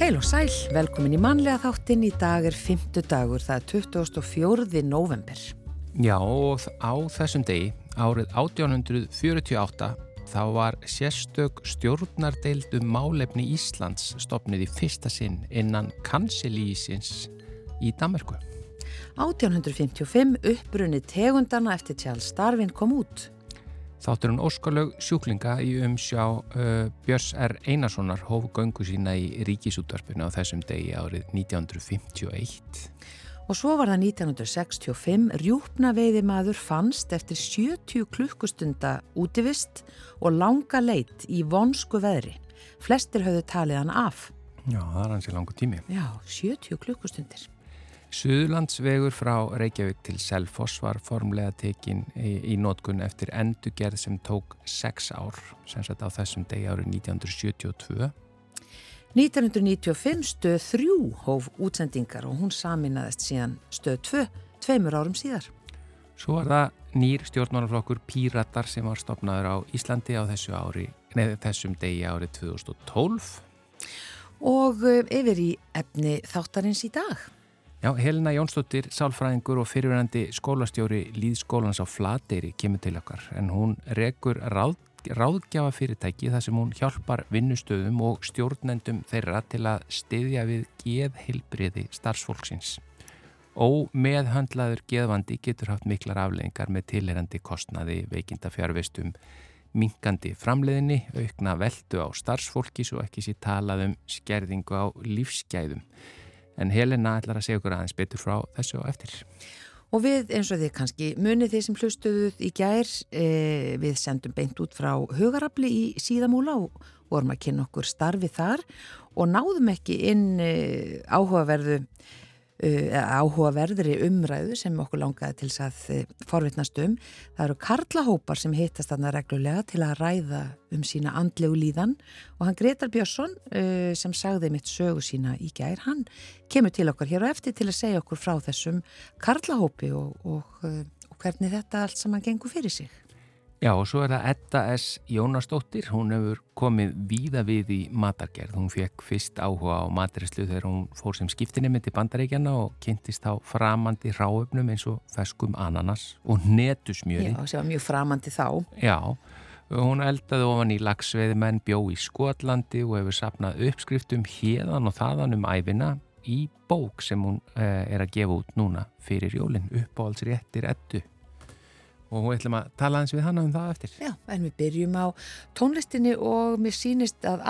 Heil og sæl, velkomin í mannlega þáttin. Í dag er 5. dagur, það er 24. november. Já og á þessum degi, árið 1848, þá var sérstök stjórnardeild um málefni Íslands stopnið í fyrsta sinn innan kansilísins í Danmarku. 1855 uppbrunni tegundana eftir Charles Darwin kom út. Þáttur hún óskalög sjúklinga í umsjá uh, Björns R. Einarssonar hófu göngu sína í ríkisútvarpinu á þessum degi árið 1951. Og svo var það 1965 rjúpna veiði maður fannst eftir 70 klukkustunda útivist og langa leitt í vonsku veðri. Flestir höfðu talið hann af. Já, það er hansi langu tími. Já, 70 klukkustundir. Suðlandsvegur frá Reykjavík til Selfoss var formlega tekin í, í nótkunn eftir endugerð sem tók 6 ár, sem sett á þessum degi árið 1972. 1995 stöð 3 hóf útsendingar og hún saminaðist síðan stöð 2, tveimur árum síðar. Svo var það nýr stjórnmálaflokkur Píratar sem var stopnaður á Íslandi á þessu ári, neð, þessum degi árið 2012. Og eh, yfir í efni þáttarins í dag. Já, Helena Jónsdóttir, sálfræðingur og fyrirverandi skólastjóri Líðskólans á Flateyri kemur til okkar en hún rekur ráð, ráðgjafa fyrirtæki þar sem hún hjálpar vinnustöðum og stjórnendum þeirra til að styðja við geðhilbriði starfsfólksins. Og meðhandlaður geðvandi getur haft miklar afleggingar með tilherandi kostnaði veikinda fjárvestum minkandi framleiðinni, aukna veldu á starfsfólki svo ekki sér talað um skerðingu á lífsgæðum en Helena ætlar að segja okkur aðeins betur frá þessu og eftir. Og við eins og þið kannski munið þeir sem hlustuðuð í gær, e, við sendum beint út frá hugarafli í síðamúla og vorum að kynna okkur starfi þar og náðum ekki inn e, áhugaverðu áhugaverðri umræðu sem okkur langaði til þess að uh, forvittnast um. Það eru karlahópar sem hittast þarna reglulega til að ræða um sína andlegu líðan og hann Gretar Björnsson uh, sem sagði mitt sögu sína í gær, hann kemur til okkar hér og eftir til að segja okkur frá þessum karlahópi og, og, og hvernig þetta allt saman gengur fyrir sig. Já og svo er það Edda S. Jónasdóttir, hún hefur komið víða við í matargerð. Hún fekk fyrst áhuga á maturislu þegar hún fór sem skiptinemi til bandaríkjana og kynntist á framandi ráöfnum eins og feskum ananas og netusmjöri. Já, sem var mjög framandi þá. Já, hún eldaði ofan í lagsveiðmenn, bjó í Skotlandi og hefur sapnað uppskriftum hérðan og þaðan um æfina í bók sem hún eh, er að gefa út núna fyrir jólinn, uppáhaldsréttir Eddu og við ætlum að tala eins við hana um það eftir. Já, en við byrjum á tónlistinni og mér sýnist að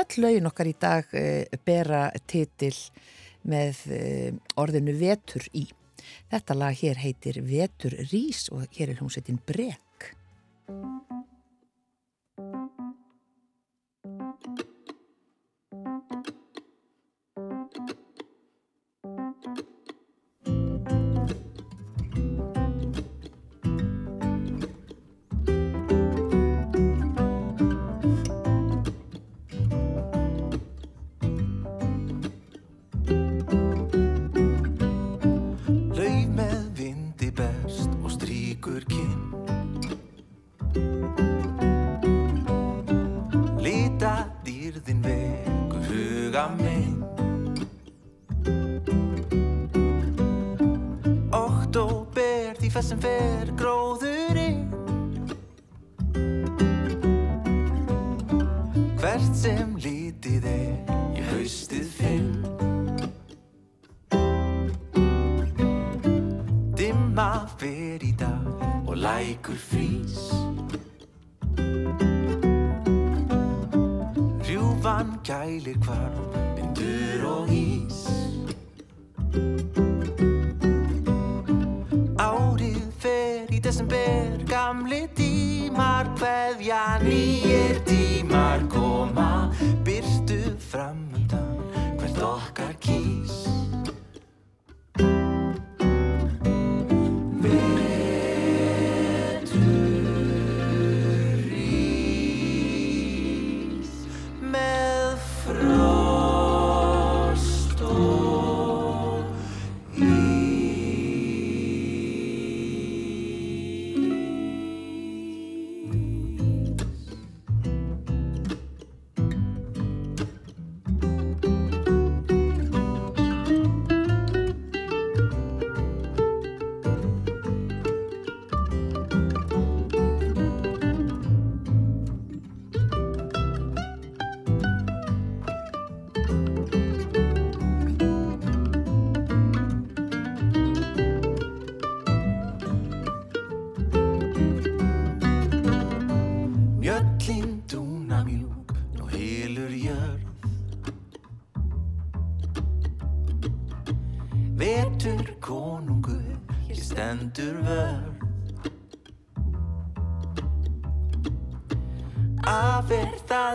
öll lögin okkar í dag e, bera titil með e, orðinu Vetur í. Þetta lag hér heitir Vetur Rís og hér er hljómsveitin Brekk. fjöllin sem fer gróður.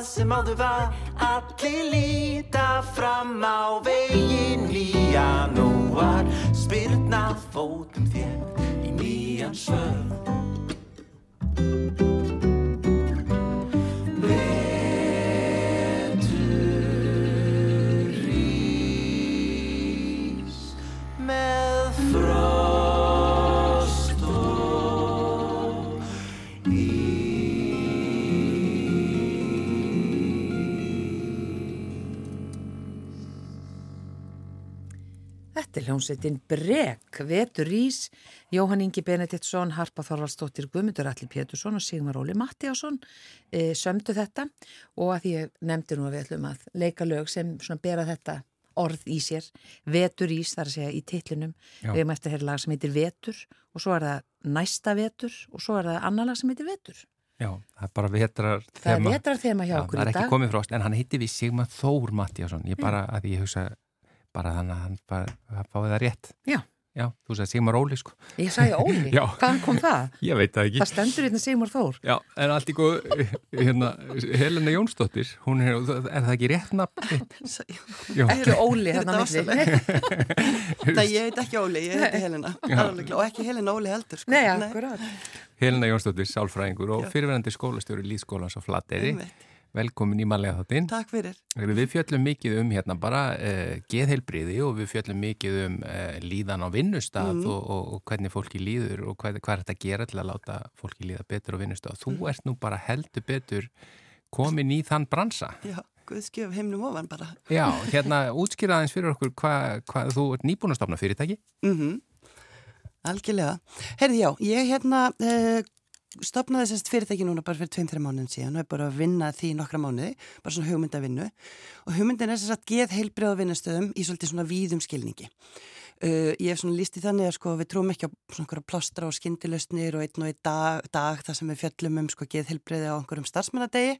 Sem áður var. Allir líta hljómsveitin Brek, Vetur Rís, Jóhann Ingi Benediktsson, Harpa Þorvaldsdóttir Guðmundur Alli Pétursson og Sigmar Óli Mattiásson e, sömdu þetta og að ég nefndi nú að við ætlum að leika lög sem svona bera þetta orð í sér, Vetur Rís þar að segja í titlinum, Já. við hefum eftir að heyra lag sem heitir Vetur og svo er það næsta Vetur og svo er það annar lag sem heitir Vetur. Já, það er bara vetrar Það er vetrar þema hjá Já, okkur það er í ekki dag. komið frost, en hann hitti við Sigmar Þór Mattíasson, ég bara, að ég hugsa bara þannig að hann bara, að fáið það rétt Já. Já, þú sagði Sigmar Óli sko Ég sagði Óli, Já. hvaðan kom það? Ég veit það ekki Það stendur hérna Sigmar Þór. Já, en allt í góð, hérna, Helena Jónsdóttir, hún er, er það ekki rétt nafn? Já, Ekki Óli milli. Nei, ég heit ekki Óli, ég heiti Helena og ekki Helena Óli heldur sko. Nei, akkurat. Helena Jónsdóttir, sálfræðingur og fyrirverandi skólastjóri Lýðskólans á Flateyri. Einmitt. Velkomin í manlega þáttinn. Takk fyrir Við fjöllum mikið um hérna bara uh, geðheilbriði og við fjöllum mikið um uh, líðan á vinnustaf Mhm. og, og, og hvernig fólki líður og hvað, hvað er þetta að gera til að láta fólki líða betur á vinnustaf. Þú Mhm. ert nú bara heldur betur komin í þann bransa. Já, Guðskjöf heimnum ofan bara Já, hérna útskýraðins fyrir okkur hvað hva, þú ert nýbúin að stopna fyrirtæki. mm Algjörlega Herði já, ég hérna uh, stopnaði sérst fyrirtæki núna bara fyrir tveim, þreim mánuðin síðan og er bara að vinna því nokkra mánuði, bara svona hugmyndavinnu. Og hugmyndin er sérst að geð heilbrið á vinnustöðum í svolítið svona víðum skilningi. Uh, ég hef svona líst í þannig að sko við trúum ekki á svona einhverja plástra og skyndilöstnir og einn og einn dag, dag þar sem við fjöllum um sko geð heilbriði á einhverjum starfsmannadegi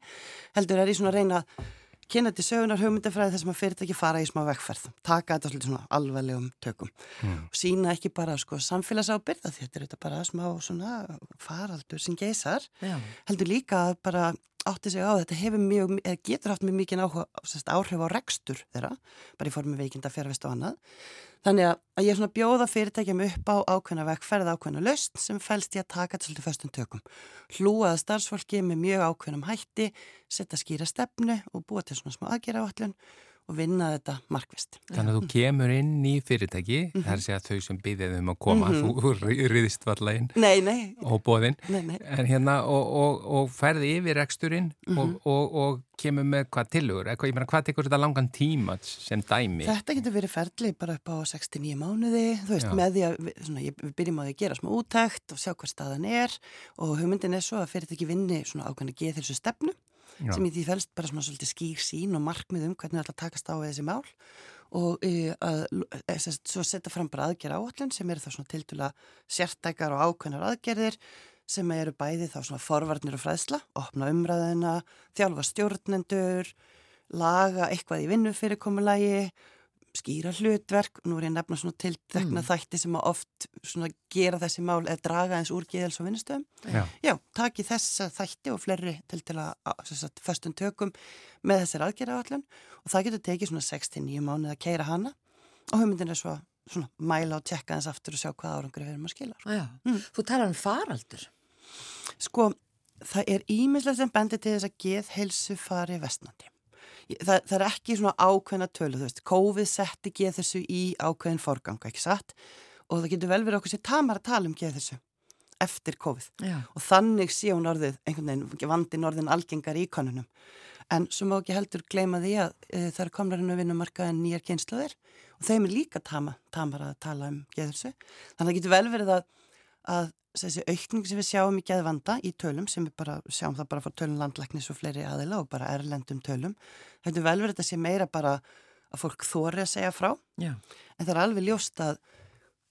heldur er ég svona að reyna að kynna til sögunar hugmyndafræði þess að maður fyrirtæki fara í smá vekkferð, taka þetta svolítið svona alvarlegum tökum og sína ekki bara sko samfélagsábyrða þetta er þetta bara smá svona faraldur sem geysar, Já. heldur líka að bara átti sig á þetta hefur mjög, eða getur haft mjög mikið áhuga, sérst, áhrif á rekstur þeirra, bara í formi veikinda fjárvist og annað. Þannig að ég er svona bjóða fyrirtækjum upp á ákveðna vekkferð, ákveðna löst sem fælst í að taka þetta svolítið föstum tökum. Hlúaða starfsfólki með mjög ákveðnum hætti, setja skýra stefnu og búa til svona smá aðgera áallun og vinna þetta markvist. Þannig að þú kemur inn í fyrirtæki, það er að segja þau sem byggðið um að koma, þú riðist valla inn Nei, nei, og bóðinn. nei, nei. En hérna, og, og, og ferði yfir reksturinn og, og, og kemur með hvað tilugur, eitthvað, ég meina, hvað tekur þetta langan tíma sem dæmi? Þetta getur verið ferli bara upp á 69 mánuði, þú veist, Já. með því að við, svona, ég, við byrjum á því að gera smá úttækt og sjá hvað staðan er og hugmyndin er svo að fyrirtæki vinni svona ákveðna geð þessu stefnu Já. sem í því fælst bara svona svolítið skýr sín og markmið um hvernig það ætla að takast á þessi mál og e, að, e, sest, svo setja fram bara aðgerra áallin sem eru þá svona tiltula sértækar og ákveðnar aðgerðir sem eru bæði þá svona forvarnir og fræðsla, opna umræðina, þjálfa stjórnendur, laga eitthvað í vinnufyrirkomulagi, skýra hlutverk, nú er ég að nefna svona tiltekna þætti sem að oft svona gera þessi mál eða draga eins úr geðels og vinnustöðum. Já. Já, taki þessa þætti og fleiri til til að, að sagt, föstum tökum með þessar aðgerra allan og það getur tekið svona 6-9 mánuð að keira hana og hugmyndin er svo svona mæla og tjekka þess aftur og sjá hvað árangur við erum að skila. sko. Já. Þú talar um faraldur. Sko, það er ímislega sem bendir til þess að geðheilsu fari vestnandi. Það, það er ekki svona ákveðna tölu, þú veist, COVID setti geðheilsu í ákveðin forgang, ekki satt? Og það getur vel verið okkur sér tamar að tala um geðheilsu eftir COVID. Já. og þannig sé hún orðið einhvern veginn vandin orðin algengar í konunum. En svo má ekki heldur gleyma því að e, það er komnar inn á vinnumarkaðin nýjar kynnslóðir og þeim er líka tama, tamar að tala um geðursu. Þannig að það getur vel verið að, að þessi aukning sem við sjáum í geðvanda í tölum sem við bara sjáum það bara frá tölum landlæknis og fleiri aðila og bara erlendum tölum. Það getur vel verið að þetta sé meira bara að fólk þóri að segja frá Já. en það er alveg ljóst að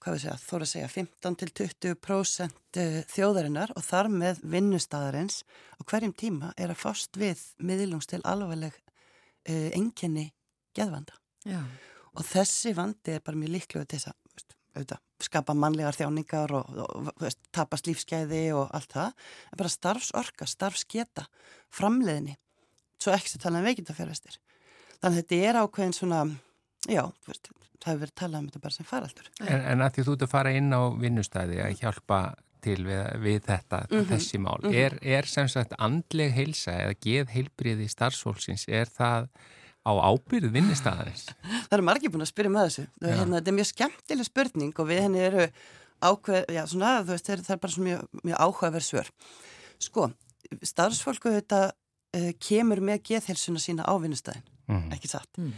hvað við segja, þóra að segja 15 til 20% eh, þjóðarinnar og þar með vinnustadarins á hverjum tíma er að fást við miðlungs til alvegleg uh, enginni geðvanda. Já. Og þessi vandi er bara mjög líklega til þess að auðvitað, skapa mannlegar þjáningar og, og veist, tapast lífsgæði og allt það. En bara starfsorka, starfsketa, framleiðinni, svo ekki sem tala um veikindafjárvestir. Þannig að þetta er ákveðin svona, já, veist, það hefur verið talað um þetta bara sem faraldur. En, en að því þú ert að fara inn á vinnustæði að hjálpa til við, við þetta, mm -hmm. þessi mál, mm -hmm. er, er sem sagt andleg heilsa eða geð heilbriði starfsfólksins, er það á ábyrð vinnustæðarins? Það eru margir búin að spyrja með þessu. Hérna, þetta er mjög skemmtileg spurning og við henni eru ákveð, já svona, þú veist, það er bara svona mjög, mjög áhugaverð svör. Sko, starfsfólku þetta uh, kemur með geðhelsuna sína á vinnustæðin mm. ekki satt. Mm.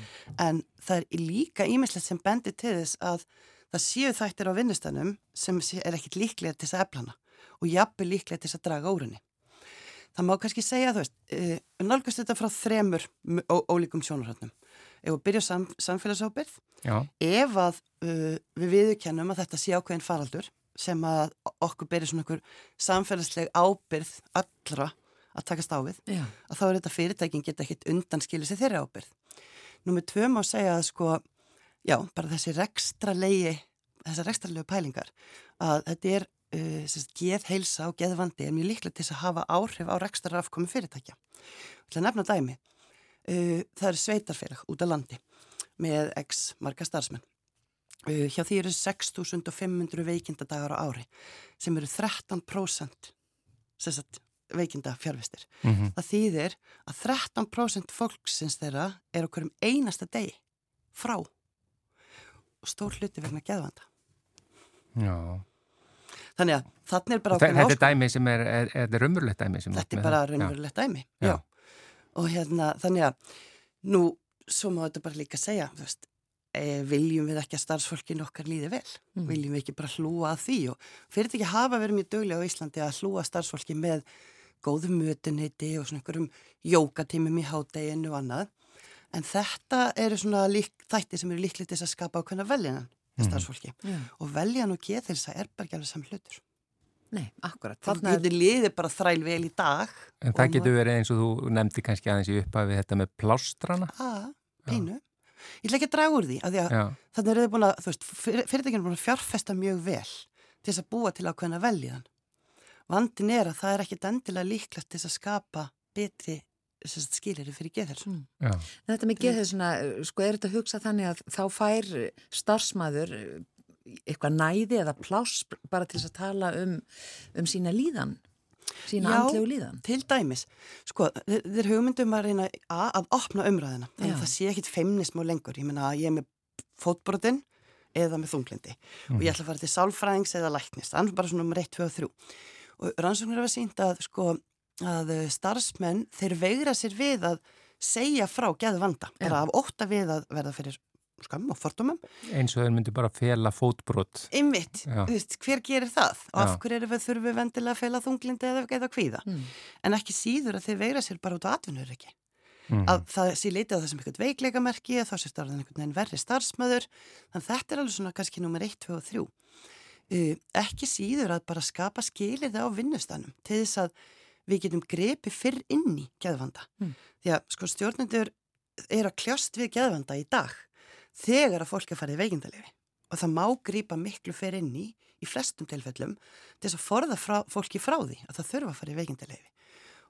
En það er líka ímislegt sem bendir til þess að það séu þættir á vinnustanum sem er ekkit líklega til þess að eflana og jafnveg líklega til þess að draga úr henni. Það má kannski segja, þú veist, uh, nálgast þetta frá þremur ólíkum sjónarhaldnum. Ef við byrjum sam, samfélagsábyrð, Já. ef að uh, við viðkennum að þetta sé ákveðin faraldur sem að okkur byrjir svona okkur samfélagsleg ábyrð allra að takast á við Já. að þá er þetta fyrirtækin geta ekkit undanskilið sér þeirra ábyrð. Númið tvö má segja að sko, já, bara þessi rekstra leiði, þessar rekstra leiðu pælingar að þetta er uh, geð heilsa og geðvandi er mjög líklega til að hafa áhrif á rekstra afkomi fyrirtækja. Það er nefna dæmi. Uh, það er sveitarfélag út af landi með x marga starfsmenn. Uh, hjá því eru 6.500 veikindadagar á ári sem eru 13% sérstaklega veikinda fjárvistir. Mm -hmm. Það þýðir að 13% fólksins þeirra er okkur um einasta degi frá og stór hluti vegna geðvanda. Já. Þannig að þannig er bara... Þetta er dæmi sem er, er, er þetta raunverulegt dæmi? Þetta er bara raunverulegt dæmi, já. já. Og hérna, þannig að nú, svo má þetta bara líka segja, þú veist, e, viljum við ekki að starfsfólkin okkar líði vel? Mm. Viljum við ekki bara hlúa að því? Og fyrir þetta ekki hafa verið mjög döglega á Íslandi að hlúa starfsfólki með góðum mötuniti og svona einhverjum jókatímum í hádeginu og annað. En þetta eru svona lík, þætti sem eru líklið til að skapa ákveðna veljanan mm. Starfsfólki. Mm. Og veljan og geðhilsa er bara ekki alveg saman hlutur. Nei, akkurat. Þannig að þið liðir bara þræl vel í dag. En það getur verið eins og þú nefndi kannski aðeins í upphafi þetta með plástrana. Það, pínu. Ég ætla ekki að draga úr því, að því að þannig er þið búin að, þú veist, fyrirtækinu er búin að fjárfesta mjög vel til þess að búa til ákveðna veljan. Vandin er að það er ekkit endilega líklegt til að skapa betri skilir fyrir geðhelsu. Mm. Þetta með geðhelsuna, sko er þetta að hugsa þannig að þá fær starfsmæður eitthvað næði eða pláss bara til að tala um, um sína líðan, sína Já, andlegu líðan? Já, til dæmis. Sko, þeir hugmyndum að reyna að, að opna umræðina, þannig að það sé ekkit feimnism og lengur. Ég menna að ég er með fótbrotinn eða með þunglindi mm. og ég ætla að fara til sálfræðings eða læknist, annars bara svona um 1, 2 og 3 og rannsóknir hafa sínt að sko að starfsmenn þeir veigra sér við að segja frá geðu vanda, bara af ótta við að verða fyrir skam og fordumum. Eins og þeir myndi bara fela fótbrot. Ymmitt, hver gerir það? Og af hverju eru við þurfum við vendilega að fela þunglindi eða eða kvíða? Mm. En ekki síður að þeir veigra sér bara út á atvinnur ekki. Mm. Að það sé litið á þessum eitthvað veikleikamerki, þá sé starfðan einhvern veginn verri starfsmöður, þannig þetta er alveg svona kannski nummer 1, 2 og 3 uh, ekki síður að bara skapa skilir það á vinnustanum til þess að við getum grepi fyrr inn í geðvanda. Mm. Því að sko stjórnendur er að kljást við geðvanda í dag þegar að fólk er farið veikindalefi og það má grýpa miklu fyrr inn í í flestum tilfellum til þess að forða frá, fólki frá því að það þurfa að farið veikindalefi.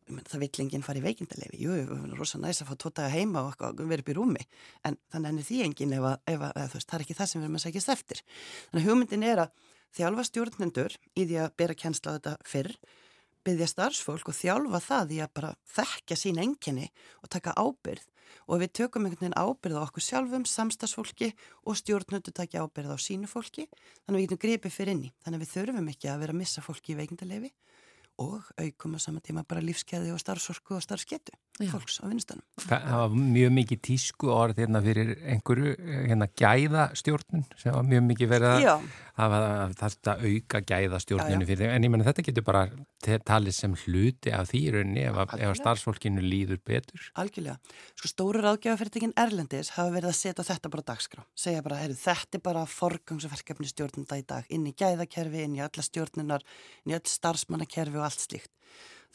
Það vill enginn farið veikindalefi. Jú, það er rosa næst að fá tótaga heima og vera upp í rúmi en þannig er því enginn ef, að, ef að, veist, það er ekki það sem við erum að segja eftir. Þannig að hugmyndin er að þjálfa stjórnendur í því að bera kjensla á þetta fyrr, byggja starfsfólk og þjálfa það í að bara þekkja sín enginni og taka ábyrð og við tökum einhvern veginn ábyrð á okkur sjálfum, samstagsfólki og stjórnendur takja ábyrð á sínu fólki. Þannig að við getum gripið fyrir inni þannig að við þurfum ekki að vera að missa fólki í veikindalefi og aukum á sama tíma bara lífskeiði og starfsorku og starfsketu Já. fólks á vinnustanum. Það var mjög mikið tísku orð hérna fyrir einhverju hérna gæðastjórnun sem var mjög mikið verið að það var að þetta auka gæðastjórnunu fyrir. En ég menna þetta getur bara talið sem hluti af því í rauninni ef, að- ef að Algjörlega. starfsfólkinu líður betur. algjörlega. Sko stóru ráðgjafafyrirtekin Erlendis hafa verið að setja þetta bara á dagskrá. Segja bara, heyrðu, þetta er bara forgangsverkefni stjórnunda í dag, inn í gæðakerfi, inn í alla stjórnunar, inn í öll starfsmannakerfi og allt slíkt.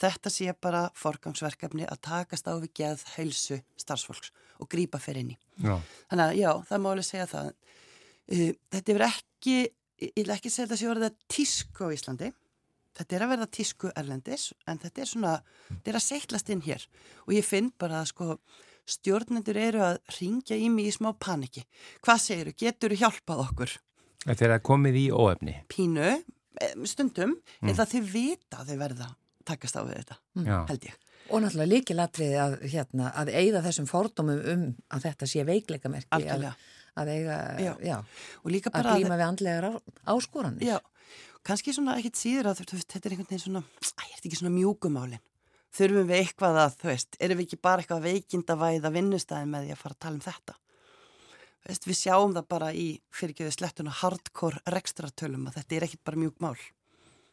Þetta sé bara forgangsverkefni að takast á við geð heilsu starfsfólks og grípa fyrir inn í. Þannig að já, það má alveg segja það. Þetta er ekki, ég vil ekki segja þetta sé að tísku á Íslandi. Þetta er að verða tísku erlendis, en þetta er svona, þetta er að seitlast inn hér. Og ég finn bara að sko, stjórnendur eru að ringja í mig í smá paniki. Hvað segir þú? Getur þú hjálpað okkur? Þetta er að komið í óefni. Pínu, eh, stundum, eða þið vita að þið verða takast á við þetta, Já. held ég. Og náttúrulega líkilatriði að, hérna, að eigða þessum fordómum um að þetta sé veikleikamerki. Að, Algjörlega. að eiga, Já. já, Og líka að bara glíma við andlegar áskoranir. Já, kannski svona ekkit síður að þú veist, þetta er einhvern veginn svona, æ, er þetta ekki svona mjúkumálin? Þurfum við eitthvað að, þú veist, erum við ekki bara eitthvað að veikindavæða vinnustæði með því að fara að tala um þetta? Þú veist, við sjáum það bara í fyrirgjöðu slettuna hardcore rekstratölum að þetta er ekkit bara mjúk mál.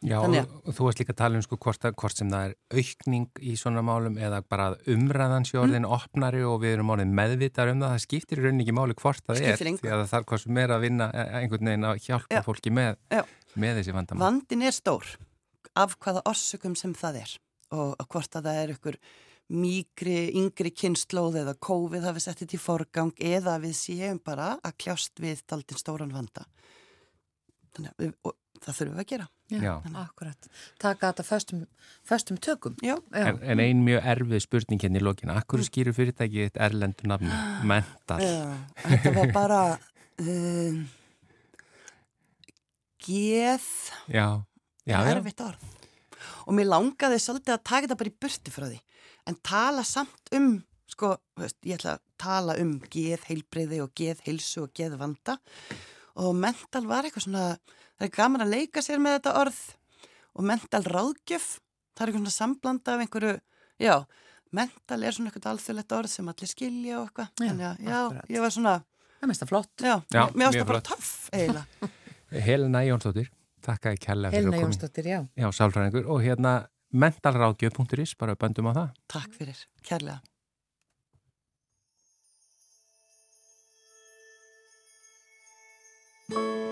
Já, og, þú varst líka að tala um sko hvort, hvort sem það er aukning í svona málum eða bara að umræðan sé orðin Mm. opnari og við erum orðin meðvitar um það, það skiptir í rauninni ekki máli hvort það er, því að það þarf hvað sem er að vinna e- einhvern veginn að hjálpa Já. fólki með, með þessi vandamál. Vandin er stór af hvaða orsökum sem það er og hvort að það er ykkur mýgri, yngri kynnslóð eða COVID hafi sett þetta í forgang eða við séum bara að kljást við daldinn stóran vanda. Þannig og það þurfum við að gera. Já. Akkurat. Taka þetta föstum, föstum tökum. Já, Já. En, en ein mjög erfið spurning hérna í lokina, akkur skýru fyrirtæki eitt erlendu nafni, mental. já þetta var bara um, geð Já, já, já. erfitt orð. Og mér langaði svolítið að taka þetta bara í burti frá því. En tala samt um, sko, veist, ég ætla að tala um geð heilbreyði og geð heilsu og geð vanda. Og mental var eitthvað svona, það er gaman að leika sér með þetta orð. Og mental ráðgjöf, það er svona samblanda af einhverju, já, mental er svona eitthvað alþjóðlegt orð sem allir skilja og eitthvað. Já, Þannig að, já, akkurat. ég var svona, Það mest að flott. já, Já, mér mjög það bara töff eiginlega. Helena Jónsdóttir, takk að ég kella fyrir Helena að koma. Jónsdóttir, já. Já, sálfræðingur og hérna mentalráðgjöf.is, bara böndum á það. Takk fyrir, kærlega. Nú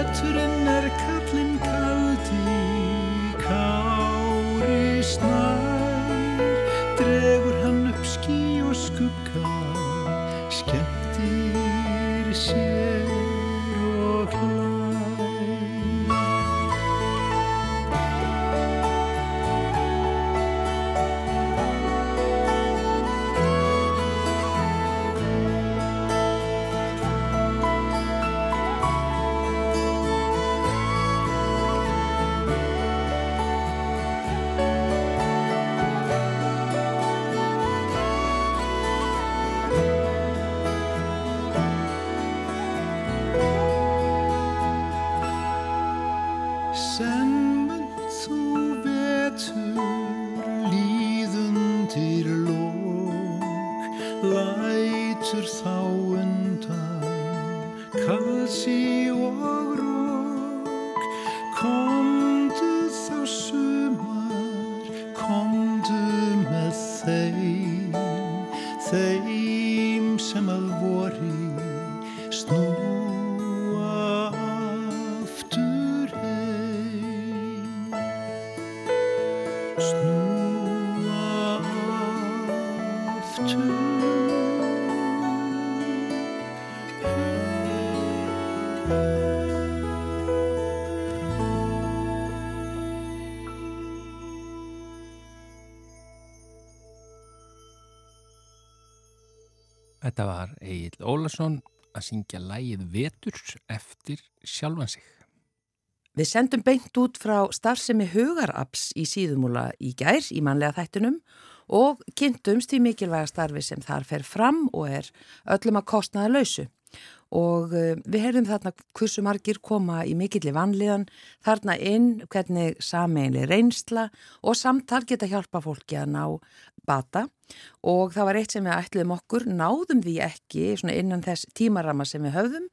Veturinn er kallinn kaldi, kári snær, Þetta var Egil Ólason að syngja lægið Vetur eftir sjálfan sig. Við sendum beint út frá starfsemi hugaraps í síðumúla í gær í manlega þættunum og kynntumst í mikilvæga starfi sem þar fer fram og er öllum að kostnaða lausu. Og uh, við heyrðum þarna hversu margir koma í mikilli vanlíðan, þarna inn hvernig sameinli reynsla og samtal geta hjálpa fólki að ná bata. Og það var eitt sem við ætluðum okkur, náðum því ekki innan þess tímarama sem við höfðum.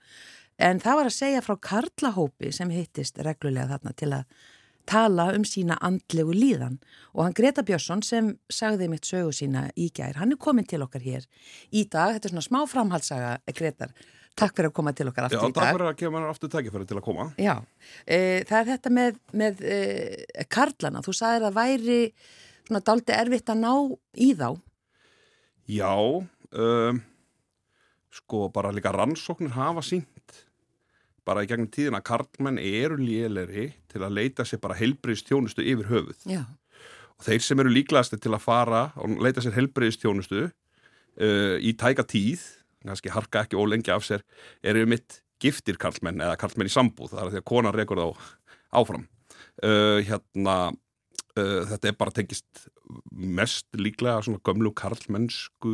En það var að segja frá Karlahópi sem hittist reglulega þarna til að tala um sína andlegu líðan og hann Greta Björnsson sem sagði mitt sögu sína í gær, hann er komin til okkar hér í dag, þetta er svona smá framhalsaga Gretar, takk fyrir að koma til okkar aftur Já, í dag. takk fyrir að mér aftur tækifæri til að koma. Já, e, það er þetta með, með e, Karlana, þú sagðir að væri svona daldi erfitt að ná í þá. Já, um, sko bara líka rannsóknir hafa sínt bara í gegnum tíðina karlmenn eru léleri til að leita sér bara heilbriðstjónustu yfir höfuð. Já, Og þeir sem eru líklegasti til að fara og leita sér heilbriðstjónustu uh, í tæka tíð, kannski harka ekki ólengi af sér, eru mitt giftir karlmenn eða karlmenn í sambúð, það er því að konan rekur þá áfram. Uh, hérna, uh, þetta er bara tengist mest líklega svona gömlu karlmennsku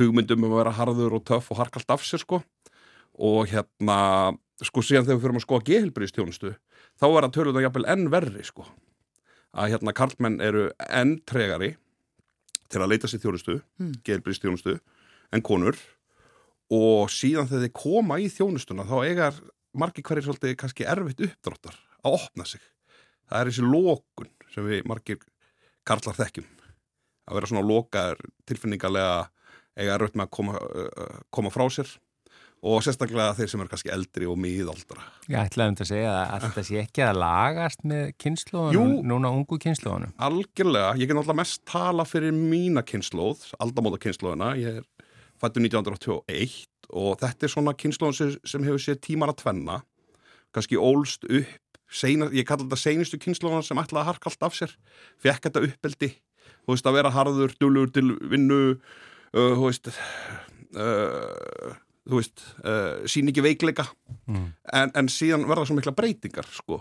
hugmyndum um að vera harður og töff og harkalt af sér sko og hérna, sko síðan þegar við fyrir að skoða gehelbriðstjónustu, þá er að töluða jafnvel enn verri sko. Að hérna karlmenn eru enn tregari til að leita sér þjónustu, mm. gehelbriðstjónustu en konur. Og síðan þegar þeir koma í þjónustuna þá eigar margir hverjir svolítið kannski erfitt uppdráttar að opna sig. Það er þessi lókun sem við margir karlar þekkjum. Að vera svona lókar tilfinningarlega eiga erfitt með að koma, koma frá sér og sérstaklega þeir sem eru kannski eldri og miðaldra. Ég ætlaði um að segja að þetta sé ekki að lagast með kynnslóðunum, núna ungu kynnslóðunum. Algjörlega, ég get náttúrulega mest tala fyrir mína kynnslóð, aldamóta kynnslóðina ég er fættur 1981 og þetta er svona kynnslóðin sem, sem hefur séð tímar að tvenna. Kannski ólst upp seina, ég kalla þetta seinustu kynnslóðina sem ætlaði að harka allt af sér. Fekk þetta uppeldi, þú veist að vera harður, dulur til vinnu uh, þú veist uh, þú veist, uh, sín ekki veikleika. Mm. en, en síðan verða svo mikla breytingar sko.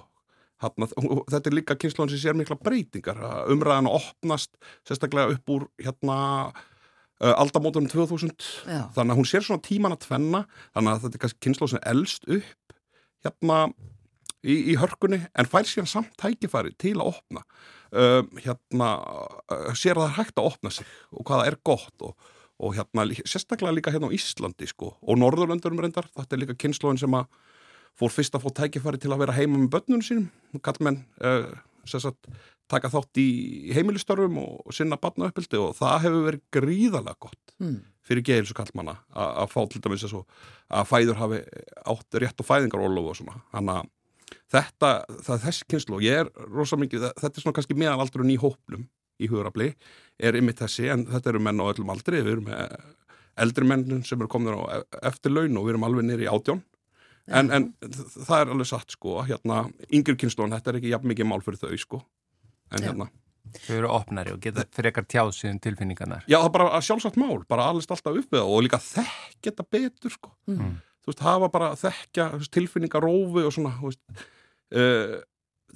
Hafna, þetta er líka kynnslóðin sem sér mikla breytingar. Umræðan opnast sérstaklega upp úr hérna uh, aldamótunum 2000 já, þannig að hún sér svona tíman að tvenna. Þannig að þetta er kannski kynnslóð sem elst upp hérna í, í hörkunni en fær síðan samt tækifæri til að opna. Um, hérna uh, sér að það er hægt að opna sig og hvaða er gott og, og hérna sérstaklega líka hérna á Íslandi sko og Norðurlöndurum reyndar, þetta er líka kynnslóðin sem að fór fyrst að fá tækifæri til að vera heima með börnunum sínum, kallmenn uh, sagt, taka þátt í heimilistörfum og, sinna barnauppildi og það hefur verið gríðalega gott mm. fyrir geils og kallmanna að fá til dæmis að, fæður hafi átt rétt og fæðingarólofu og svona. Þannig að þetta, það er þessi kynslu og ég er rosa mikið, þetta er svona kannski meðalaldurinn í hóplum í hugurafli er ymmið þessi en þetta eru menn á öllum aldri við erum með eldri menn sem eru komin á e- eftir laun og við erum alveg nýri átjón en, en það er alveg satt sko hérna yngri kynslu þetta er ekki jafn mikið mál fyrir þau sko en Já. hérna Þau eru opnari og geta frekar tjáð síðan tilfinningarnar. Já, það er bara sjálfsagt mál, bara allist alltaf upp við það og líka þekkja þetta betur, sko. Mm. Þú veist, hafa bara þekkja þú veist, tilfinningar rófi og svona, þú veist, uh,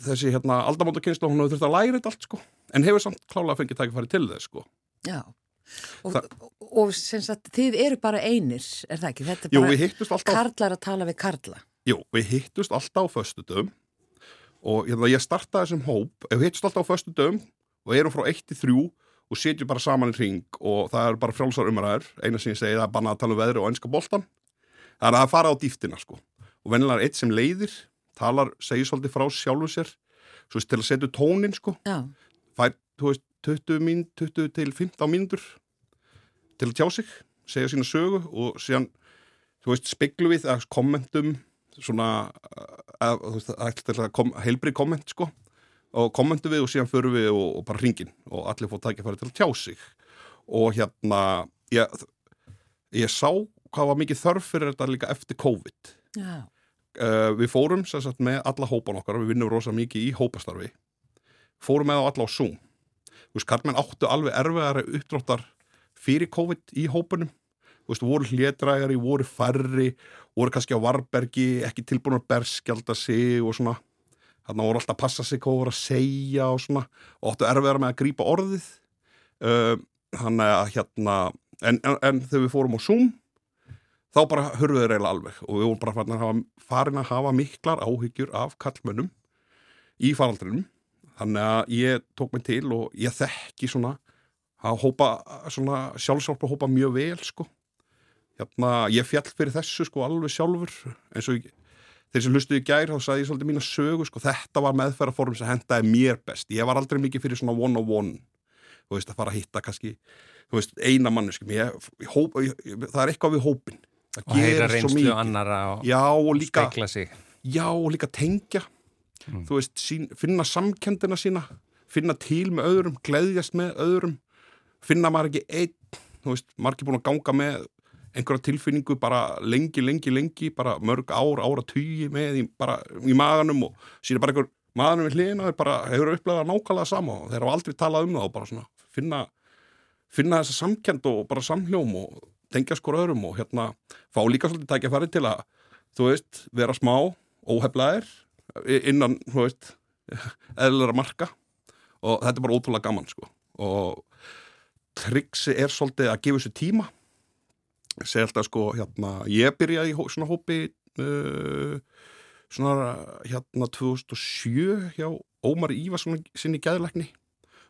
þessi hérna aldamóta kynslu, hún hefur þurft að læra þetta allt, sko, en hefur samt klálega fengið tækifæri til þess, sko. Já, og, Það- og sem sagt, þið eru bara einir, er það ekki? Þetta er Jú, bara við hittust alltaf, karlar að tala við karla. jú, við hittust alltaf á föstudum og hérna, ég startaði þessum hóp ef hittst alltaf á föstu dögum og erum frá 1 til 3 og setjum bara saman í ring og það er bara frjálsar umræður eina sem ég segi það er bara að tala um veðri og ennska boltan það er að fara á dýftina sko og vennilega er eitt sem leiðir talar, segir svolítið frá sjálfu sér svo til að setja tónin sko. Já, fær, þú veist, 20, mín, 20 til 15 mínútur til að tjá sig, segja sína sögu og síðan, þú veist, speglu við að kommentum svona að, þú veist, að, að kom, heilbrið komment, sko og kommentum við og síðan förum við og, og bara ringin og allir fór tækifæri til að tjá sig. Og hérna ég, ég sá hvað var mikið þörf fyrir þetta líka eftir COVID. Já, uh, við fórum sagt með alla hópan okkar við vinnum rosa mikið í hópastarfi. Fórum með á alla á Zoom. Þú veist, Karlmenn áttu alveg erfiðari uppdráttar fyrir COVID í hópunum. Þú veist, voru hlétrægari, voru færri voru kannski á varbergi ekki tilbúin að berskjalda sig og svona. Þarna voru alltaf að passa sig hvað voru að segja og svona. Og áttu erfiðara með að grípa orðið. Uh, þannig að hérna en, en, en þegar við fórum á Zoom þá bara hörfuðu þeir eiginlega alveg. Og við vorum bara farin að hafa, farin að hafa miklar áhyggjur af kallmönnum í faraldrinum. Þannig að ég tók mig til og ég þekki svona að hópa svona sjálfsálpa hópa mjög vel sko. Hérna, ég fjall fyrir þessu sko alveg sjálfur. Eins og þeir sem hlustuði í gær þá sagði ég svolítið mína sögu sko. Þetta var meðferðarform sem hendaði mér best. Ég var aldrei mikið fyrir svona one on one þú veist að fara að hitta kannski þú veist eina mannu sko það er eitthvað við hópin og heyra reynslu annara og já og líka spekla sig. Já og líka tengja. Þú veist, sín, finna samkendina sína finna til með öðrum, gleðjast með öðrum. Finna maður ekki einn þú veist, margir búin að ganga með einhverja tilfinningu bara lengi, lengi, lengi bara mörg ár, ára tugi með í, bara í maganum og síðan bara einhver maðurinn við hliðina er bara hefur upplegað nákvæmlega sama og þeir hafa aldrei talað um það og bara svona finna, finna þessa samkend og bara samhljóm og tengja skor öðrum og hérna fá líka svolítið tækja færi til að þú veist, vera smá, óheflaðir innan, þú veist eðlera marka. Og þetta er bara ótrúlega gaman sko. Og triksi er svolítið að gefa þessu tíma. Segi alltaf sko hérna ég byrjaði í svona hópi uh, svona hérna 2007 hjá Ómar Ívarsson sinni gæðilegni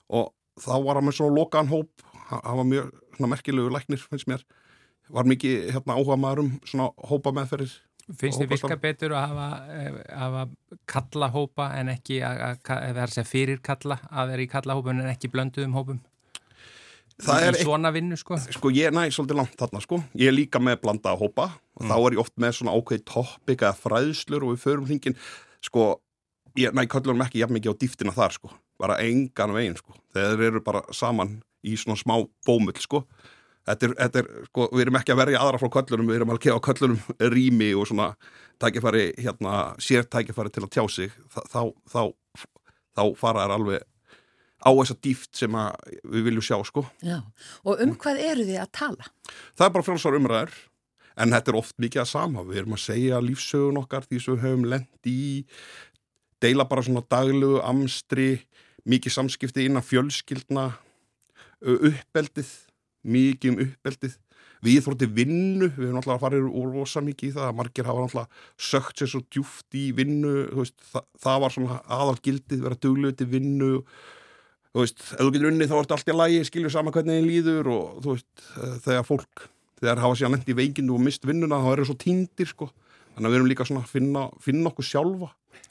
og þá var hann með svona lokaðan hóp. Hann var mjög merkilegu læknir finnst mér var mikið hérna áhuga maður um svona hópa meðferðir finnst þið virka betur að hafa, eh, hafa kalla hópa en ekki að, vera fyrir kalla að vera í kalla hópun en ekki blönduðum hópum? Það er svona vinnu sko? Sko ég næ svolítið langt þarna sko. Ég er líka með blanda hópa. Og þá er ég oft með svona ákveði toppik eða fræðslur og við förum hringin sko ég næ köllunum ekki jafn mikið á dýftina þar sko. Bara engan veginn sko. Þeir eru bara saman í svona smá bómull sko þetta er, þetta er sko við erum ekki að verja aðra frá köllunum við erum að gefa köllunum rými og svona tækifæri hérna sér tækifæri til að tjá sig þá, þá, þá, þá fara þær alveg á þessa dýft sem við viljum sjá sko já. Og um hvað eru þið að tala? það er bara frjálsar umræður en þetta er oft mikið að sama við erum að segja lífsögun okkar því sem við höfum lent í deila bara svona daglegu amstri mikið samskipti innan fjölskyldna uppeldið mikið um uppeldið. Við þótti vinnu, við erum alltaf fara úr rosa mikið í það, margir hafa alltaf sökt sér svo djúft í vinnu veist, það, það var svona aðalgildið vera duglegu til vinnu. Þú veist, ef þú getur unnið þá ertu allt í lagi skilur sama hvernig þið líður og þú veist, eh, þegar fólk þegar hafa sér nefnt í veikindu og mist vinnuna þá eru svo týndir sko þannig að við erum líka svona að finna, finna okkur sjálfa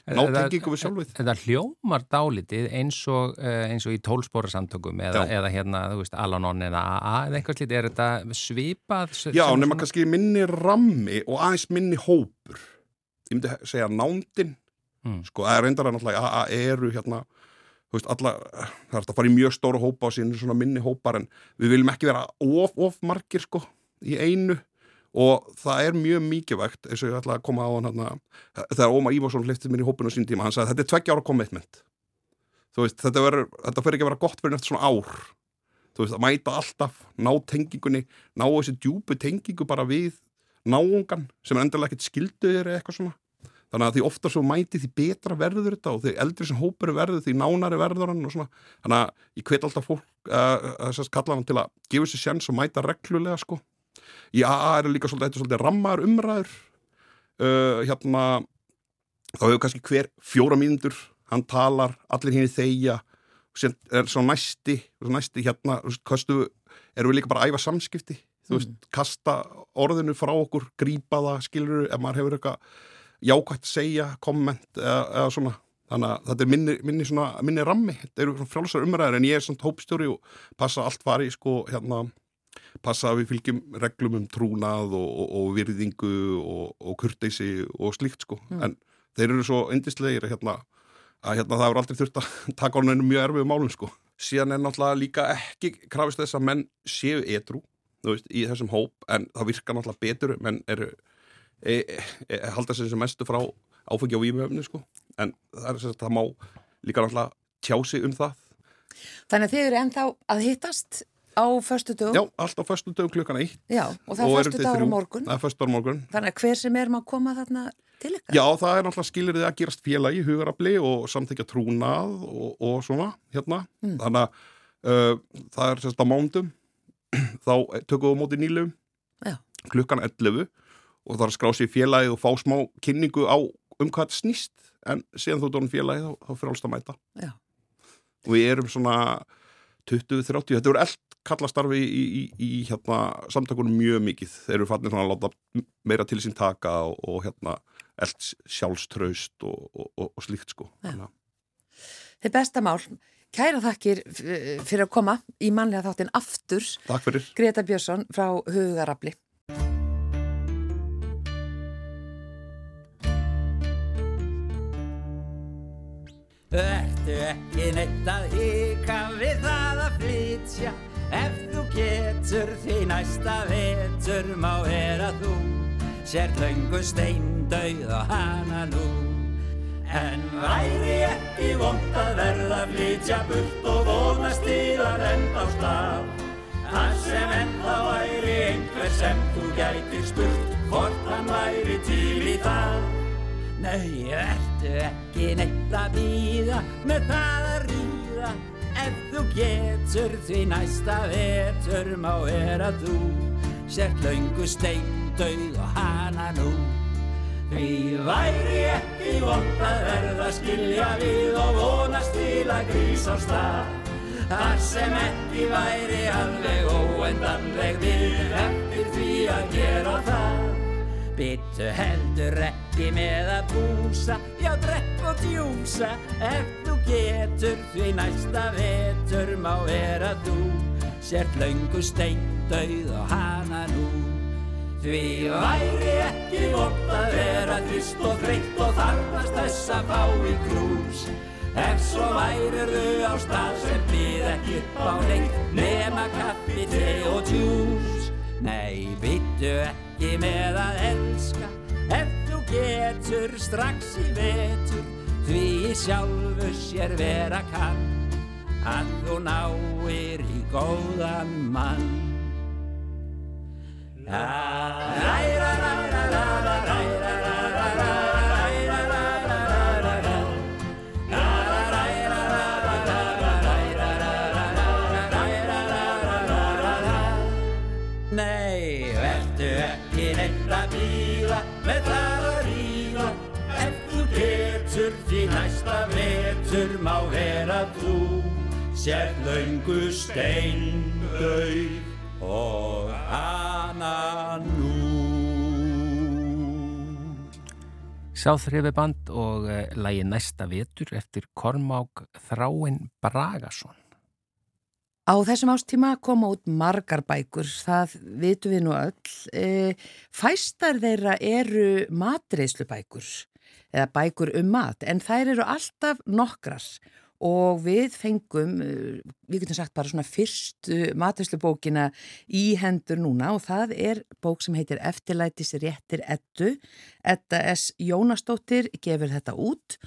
ná Þetta- tengingu við sjálfið. Þetta hljómar dálítið eins og, uh, eins og í tólspóra samtökum eða, eða hérna, þú veist, Alanon eða AA eða eitthvað slítið, er þetta svipað? Já, nema svona- kannski minni rammi og aðeins minni hópur. Ég myndi segja nándin. Mm. sko, það er reyndar að náttúrulega AA eru hérna þú veist, alla, það er hægt að fara í mjög stóra hópa og síðan svona minni hópar en við viljum ekki vera of, of margir sko í einu og það er mjög mikilvægt eins og ég ætla að koma á hann þegar Ómar Ívarsson hleyftið mér í hópinu sín tíma hann sagði þetta er tveggja ára commitment. Veist, þetta, verður, þetta fyrir ekki að vera gott fyrir eftir svona ár. Þú veist, að mæta alltaf, ná tengingunni ná þessi djúpu tengingu bara við náungan sem er endilega ekkert skilduðir eða eitthvað svona. Þannig að því ofta svo mæti því betra verður þetta og því eldri sem hópur er verður því nánari verður hann og svona. Þannig að ég hvet alltaf fólk uh, að sérst kalla hann til að gefa sér sjans og mæta reglulega sko í AA er líka svolítið, þetta er svolítið rammar umræður. Uh, hérna þá hefur kannski hver fjóra mínútur hann talar, allir hinn þeia sem er svo næsti svo næsti hérna, kostu erum við líka bara að æfa samskipti? Þú veist, kasta orðinu frá okkur grípa það, skilur ef maður hefur eitthvað jákvægt segja komment eða, eða svona. Þannig að þetta er minni, minni, svona, minni rammi. Þetta eru svona frjálsar umræðar en ég er svona hópstjóri og passa allt fari sko, hérna, passa að við fylgjum reglum um trúnað og, og, og virðingu og, og kurteysi og slíkt sko. En þeir eru svo yndislegir hérna, að hérna, það er aldrei þurft að taka á hennu mjög erfið málum sko. Síðan er náttúrulega líka ekki krafist þess að menn séu edru veist, í þessum hóp en það virkar náttúrulega betur menn eru e, e, e, halda sér sem mestu frá áfengi á výmöfni sko. En það er það má líka náttúrulega tjá sig um það. Þannig að þið eru ennþá að hittast á förstu dögum. Já, allt á föstu dögum klukkan eitt Já, og það er förstu dagur á morgun. Það er föstu dagur á morgun Þannig að hver sem er má koma þarna til ykkar. Já, það er náttúrulega skilur þið að gerast félagi, hugarafli og samþykja trúnað og, og svona, hérna. Þannig að uh, það er sérst á mándum, þá tökum við á móti nýlum Já. klukkan 11 og það er að skrá sér félagi og fá smá kynningu á um hvað þetta snýst, en síðan þú dónum félagi þá, þá frálst að mæta. Já. Og við erum svona 20-30, þetta voru kallastarfi í, í, í hérna, samtökunum mjög mikið. Þeir eru fannir að láta meira til sín taka og, og hérna allt sjálfstraust og, og, og, og slíkt sko. Að- Þið besta mál. Kæra þakkir fyrir að koma í mannlega þáttin aftur. Takk fyrir. Greta Björnsson frá Hugarafli. Ertu ekki neitt að hika við það að flytja Ef þú getur því næsta vetur má vera þú. Sért löngu steindauð og hana nú. En væri ekki vond að verða að flytja burt og vonast til að enda á stað. Þar sem ennþá væri einhver sem þú gætir spurt hvort hann væri til í það. Nei, ertu ekki neitt að býða með það að ríða Ef þú getur því næsta vetur má vera þú. Sért löngu steindauð og hana nú. Því væri ekki vond að verða skilja við og vonast til að grís á stað. Þar sem ekki væri alveg óendanleg við eftir því að gera það. Bittu heldur ekki með að búsa, já drekk og djúsa. Ef þú getur því næsta vetur má vera þú. Sért löngu steindauð og hana nú. Því væri ekki vond að vera þvist og þreytt og þarfast þess að fá í krús. Ef svo værirðu á stað sem býð ekki á neitt nema kaffi, te og djús. Nei, byttu ekki með að elska. Ef getur strax í vetur því sjálfu sér vera kann að þú náir í góðan mann Nei, vetur má vera þú Sér löngu steindauð og hana nú Sáþrifiband og uh, lægi næsta vetur eftir Kormák Þráin Bragason. Á þessum ástíma koma út margar bækur, það vitum við nú öll. E, fæstar þeirra eru matreiðslubækur eða bækur um mat en þær eru alltaf nokkrar og við fengum, eh, við getum sagt bara svona fyrstu matreiðslubókina í hendur núna og það er bók sem heitir Eftirlætis réttir ettu. Etta S. Jónastóttir gefur þetta út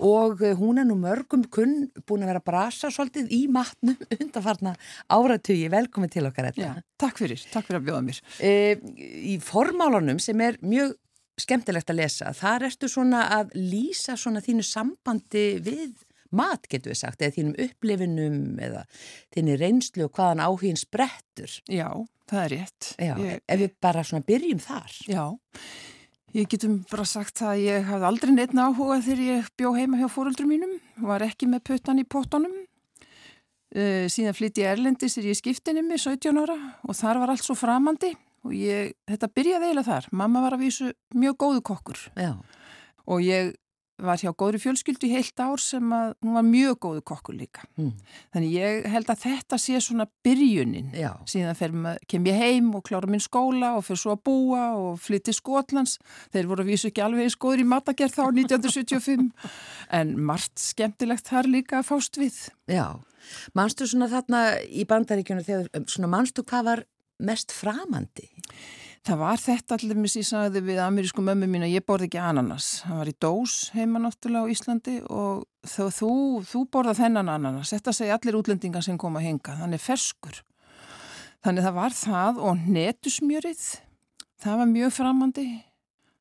og eh, hún er nú mörgum kunn búin að vera brasa svolítið í matnum undanfarna áratugi. Velkomin til okkar Já, þetta. takk fyrir, takk fyrir að bjóða mér. E, í formálunum sem er mjög skemmtilegt að lesa, þar ertu svona að lýsa svona þínu sambandi við mat, getur við sagt, eða þínum upplifinum eða þínu reynslu og hvaðan áhugin sprettur. Já, það er rétt. Já, Ég, ef við bara svona byrjum þar. já, Ég getum bara sagt að ég hafði aldrei neitt áhuga þegar ég bjó heima hjá fóruldrum mínum, var ekki með puttan í pottunum. Uh, síðan flytti ég Erlendis er ég skiptinni mig 17 ára og þar var allt svo framandi og ég, þetta byrjaði eiginlega þar. Mamma var að vísu mjög góðu kokkur Já, og ég var hjá góðri fjölskyldu í heilt ár sem að hún var mjög góðu kokkur líka. Mm. Þannig ég held að þetta sé svona byrjunin. já, Síðan fer, ma- kem ég heim og klára minn skóla og fyrir svo að búa og flytti Skotlands. Þeir voru að vísu ekki alveg eins góður í matagerð þá 1975 en margt skemmtilegt þar líka fást við. já. Manstu svona þarna í bandaríkjunum þegar, svona manstu hvað var mest framandi? Það var þetta allir mis ég sagði við amerísku mömmu mín að ég borði ekki ananas. Það var í dós heima náttúrulega á Íslandi og þú, þú, þú borða þennan ananas. Þetta segja allir útlendingar sem koma að henga. Þannig ferskur. Þannig það var það og netusmjörið. Það var mjög framandi.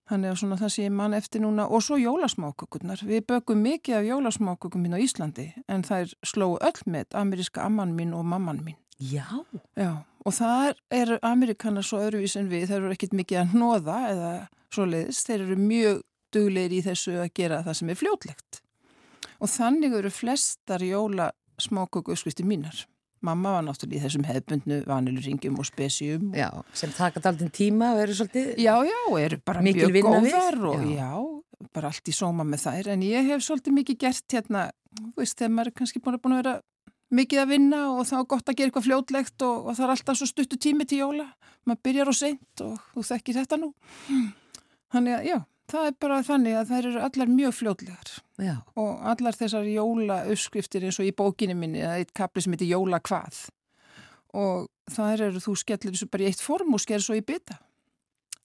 Þannig að svona það sé mann eftir núna og svo jólasmákökurnar. Við bökum mikið af jólasmákökum mín á Íslandi en það er slóu öll með ameríska amman mín og mamman mín. Já, Já, og það eru Amerikanar svo öðruvís en við, þeir eru ekkit mikið að hnoða eða svoleiðis, þeir eru mjög duglegir í þessu að gera það sem er fljótlegt. Og þannig eru flestar jóla smáköku uppskristi mínar. Mamma var náttúrulega í þessum hefbundnu vaniluringjum og spesjum. já, sem taka daldinn tíma og eru svolítið... Já, já, eru bara mjög vinna við, góðar og já. já. bara allt í sóma með þær. En ég hef svolítið mikið gert hérna, þú veist, þegar maður er kannski búin að, búin að vera mikið að vinna og þá er gott að gera eitthvað fljótlegt og, og það er alltaf svo stuttu tími til jóla. Maður byrjar á seint og þú þekkir þetta nú. Þannig að, já, það er bara þannig að þær eru allar mjög fljótlegar Já, og allar þessar jóla uppskriftir eins og í bókinni minni, það er eitt kapli sem heitir jóla hvað og þar eru þú skellir þessu bara í eitt form og skerir svo í bita.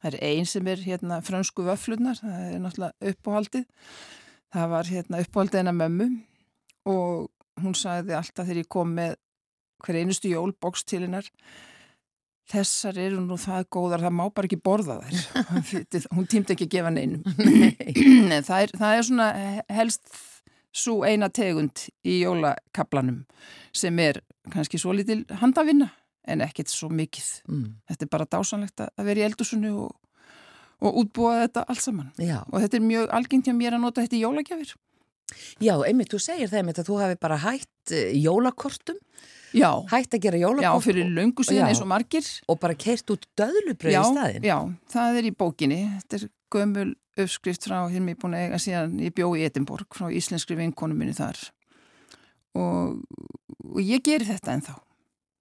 Það er einn sem er hérna fransku vöflunar, það er náttúrulega uppáhaldið. Það var hérna uppáhaldið hennar mömmu og hún sagði alltaf þegar ég kom með hver einustu jólboks til hennar þessar eru nú það góðar, það má bara ekki borða þær. hún tímdi ekki að gefa neinum. Nei, það, er, það er svona helst svo eina tegund í jólakablanum sem er kannski svo litil handavinna en ekkert svo mikið. mm, Þetta er bara dásanlegt að vera í eldursunni og, og útbúa þetta allt saman. já. Og þetta er mjög algengt hjá mér að nota þetta í jólagjafir. Já, einmitt, þú segir það einmitt að þú hafi bara hætt uh, jólakortum, Já, hætt að gera já jólakort fyrir löngu síðan Já. eins og margir. og bara keirt út döðlubröð Já, í staðin. já, það er í bókinni. Þetta er gömul uppskrift frá hér mér búin að eiga síðan ég bjó í Edinborg frá íslenskri vinkonu minni þar. Og, og ég geri þetta ennþá.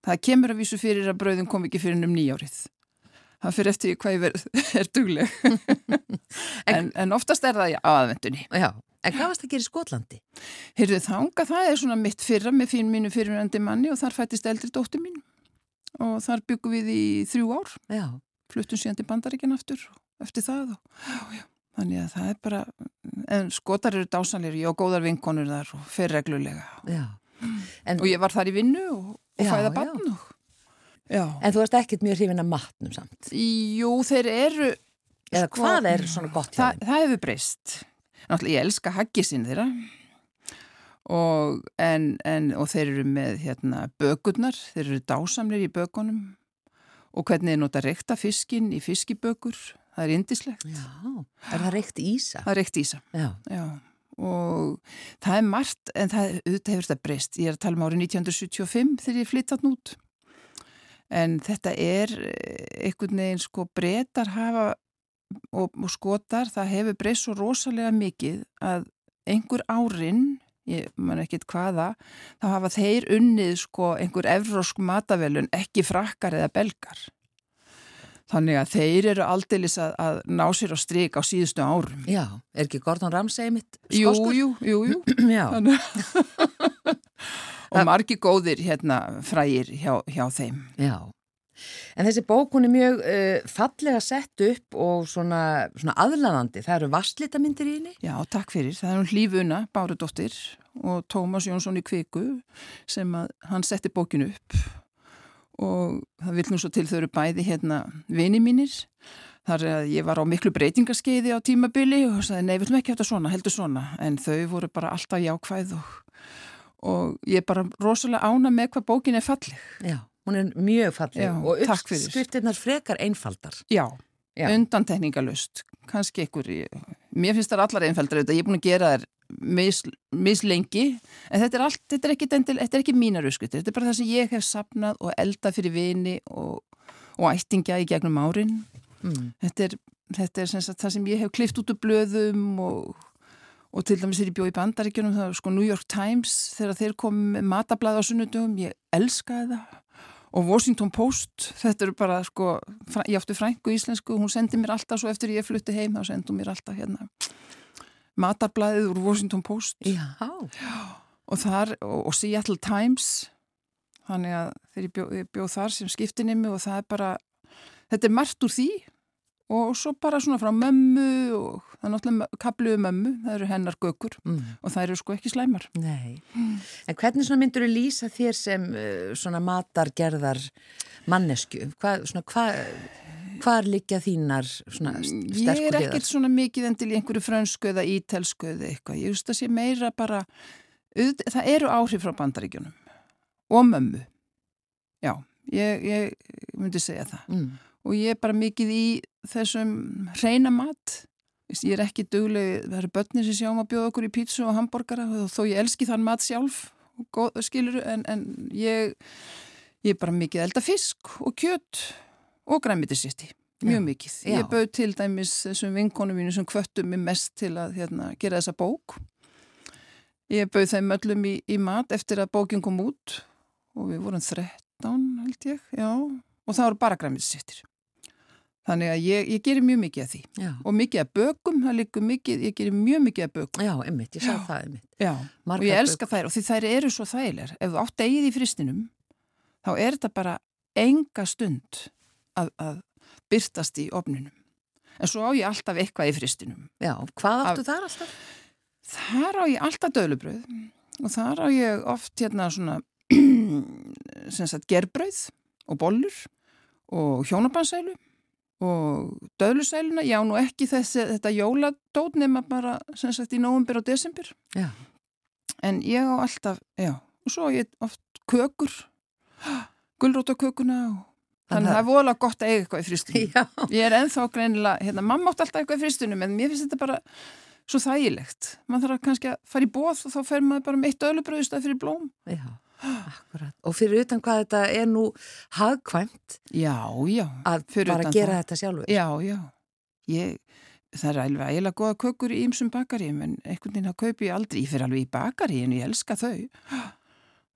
Það kemur að vísu fyrir að brauðin kom ekki fyrir um nýjárið. Það fyrir eftir hvað ég verð, er dugleg. en, en oftast er það aðvendunni. Já, en hvað varst að gera í Skotlandi? Heyrðu þanga, það er svona mitt fyrra með fín mínu fyrirvændi manni og þar fættist eldri dóttir mín. Og þar byggum við í þrjú ár. Já, fluttum síðan til bandaríkjan aftur eftir það og já, já. þannig að það er bara en skotar eru dásanleiri, á góðar vinkonur þar og fer reglulega já. En, og ég var þar í vinnu og, og Já, fæða já. barn og já. en þú varst ekkert mjög hrifin að matnum samt. Jú, þeir eru Eða Sko, hvað er svona gott hjá það, þeim? það hefur breyst náttúrulega ég elska haggisinn þeirra. Og, en, en, og þeir eru með hérna, bökurnar, þeir eru dásamlir í bökunum. Og hvernig þeir nota reykta fiskin í fiskibökur það er indislegt, Já, er það reykt ísa? það er reykt ísa. Já, Já, og það er margt, en það auðvitað hefur þetta breyst. Ég er að tala um árið 1975 þegar ég flytt þarna út. En þetta er eh, einhvern veginn sko breytar hafa og, og skotar, það hefur breyst svo rosalega mikið að einhver árin, ég man ekkit hvaða, þá hafa þeir unnið sko einhver evrósk matavelun, ekki frakkar eða belgar. Þannig að þeir eru aldeilis að, að ná sér á strik á síðustu árum. já, er ekki Gordon Ramsay mitt Jú, skoskur? jú, jú, jú. Já, og margi góðir hérna frægir hjá, hjá þeim. já. En þessi bók hún er mjög uh, fallega sett upp og svona, svona aðlaðandi. Það eru vasslitamindir í henni. Já, takk fyrir. Það er hún Hlífuna, Bárudóttir og Tómas Jónsson í Kviku sem að hann setti bókinu upp og það vil nú svo til þau eru bæði hérna vini mínir. Þar að ég var á miklu breytingaskeiði á tímabili og sagði nei, við viljum ekki hafa þetta svona, heldur svona. En þau voru bara alltaf jákvæð og, og ég er bara rosalega ána með hvað bókin er falleg. Já, hún er mjög falleg Já, og uppskriftirnar frekar einfaldar. Já, Já. undantekningalust, kannski einhver, mér finnst það allar einfældar auðvitað, ég er búin að gera þær mis, mislengi, en þetta er allt, þetta er ekki, er ekki mínar uppskriftir, þetta er bara það sem ég hef sapnað og eldað fyrir vini og, og ættingja í gegnum árin. Mm. Þetta er, þetta er sem sagt, það sem ég hef klift út úr blöðum og, og til dæmis þegar ég bjóð í bandaríkjunum, það var sko New York Times, þegar þeir með matablaði á sunnudugum, ég elskaði það og Washington Post, þetta eru bara sko, ég átti frængu íslensku, hún sendi mér alltaf svo eftir ég flutti heim, þá sendi hún mér alltaf hérna matarblaðið úr Washington Post Já. og þar, og, og Seattle Times þannig að þegar ég bjóð, ég bjóð þar sem skiptinimi og það er bara þetta er margt úr því og svo bara svona frá mömmu og það er náttúrulega kapluðu mömmu það eru hennar gökur Mm. og það eru sko ekki slæmar Nei. En hvernig svona myndur þú lýsa þér sem uh, svona matargerðar mannesku? Hvað, svona, hvað, hvar liggja þínar svona st- Ég sterku er hliðar? ekkert svona mikið endil í einhverju frönsku eða ítelsku eða eitthvað. Ég veist að sé meira bara, það eru áhrif frá bandaríkjunum og mömmu. Já, ég, ég myndi segja það. Mm. Og ég er bara mikið í þessum reyna mat. Veist, Ég er ekki dugleg, það eru börnir sem sjáum að bjóða okkur í pítsu og hambúrgara þó ég elski þann mat sjálf, góð- skilurðu, en, en ég, ég er bara mikið elda fisk og kjöt og græmitisýtti. Mjög mikið. Já. Ég bauð til dæmis þessum vinkonum mínu sem kvöttum mig mest til að hérna, gera þessa bók. Ég bauð þeim öllum í, í mat eftir að bókin kom út og við vorum 13 held ég, já, og það voru bara græmitisýttir. Þannig að ég, ég gerir mjög mikið af því Já. og mikið af bökum, það líkur mikið, ég gerir mjög mikið af bökum. Já, einmitt, ég sá það einmitt. Já, og Margar ég elska þær og því þær eru svo þægilegar. Ef þú átt eigið í fristinum, þá er þetta bara enga stund að, að byrtast í ofninum. En svo á ég alltaf eitthvað í fristinum. Já, hvað áttu þar alltaf? Þar á ég alltaf dölubröð og þar á ég oft hérna svona sem sagt gerbröð og bollur og hjónabansælu og döðlusæluna, já nú ekki þessi, þetta jóladót nema bara sem sagt í nóvumber og desember. Já. en ég á alltaf, já og svo ég oft kökur. Gulrótakökuna og þannig að það er voðalega gott að eiga eitthvað í fristunum Já. ég er ennþá greinilega, hérna, mamma átti alltaf eitthvað í fristunum en mér finnst þetta bara svo þægilegt. Maður þarf kannski að fara í bóð og þá fer maður bara með eitt ölubröð í stað fyrir blóm. Já, akkurat. Og fyrir utan hvað þetta er nú hagkvæmt já, já, að Fyrir bara gera það. þetta sjálfur. já, já ég, það er alveg eiginlega góða kökur í ýmsum bakaríum en einhvern veginn að kaupi ég aldrei, ég fer alveg í bakaríin ég elska þau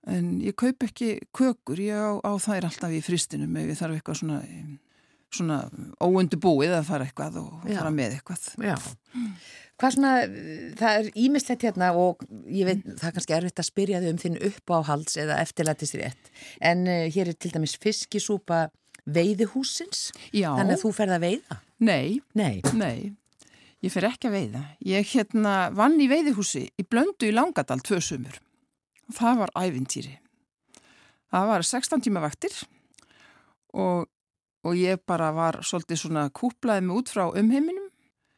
en ég kaup ekki kökur ég á, á þær alltaf í fristinum ef ég þarf eitthvað svona svona óundu búið að fara eitthvað og Já. fara með eitthvað Já. Hvað svona, það er ímislegt hérna og ég veit, það er kannski erfitt að spyrja þau um þinn uppáhalds eða eftirlætist rétt. En uh, hér er til dæmis fiskisúpa veiðihúsins, Já, þannig að þú ferð að veiða. nei, Nei. nei. Ég fer ekki að veiða. Ég hérna vann í veiðihúsi í Blöndu í Langadal tvö sumur. Það var ævintýri. Það var 16 tíma vaktir og, og ég bara var svolítið svona kúplaði mig út frá umheiminum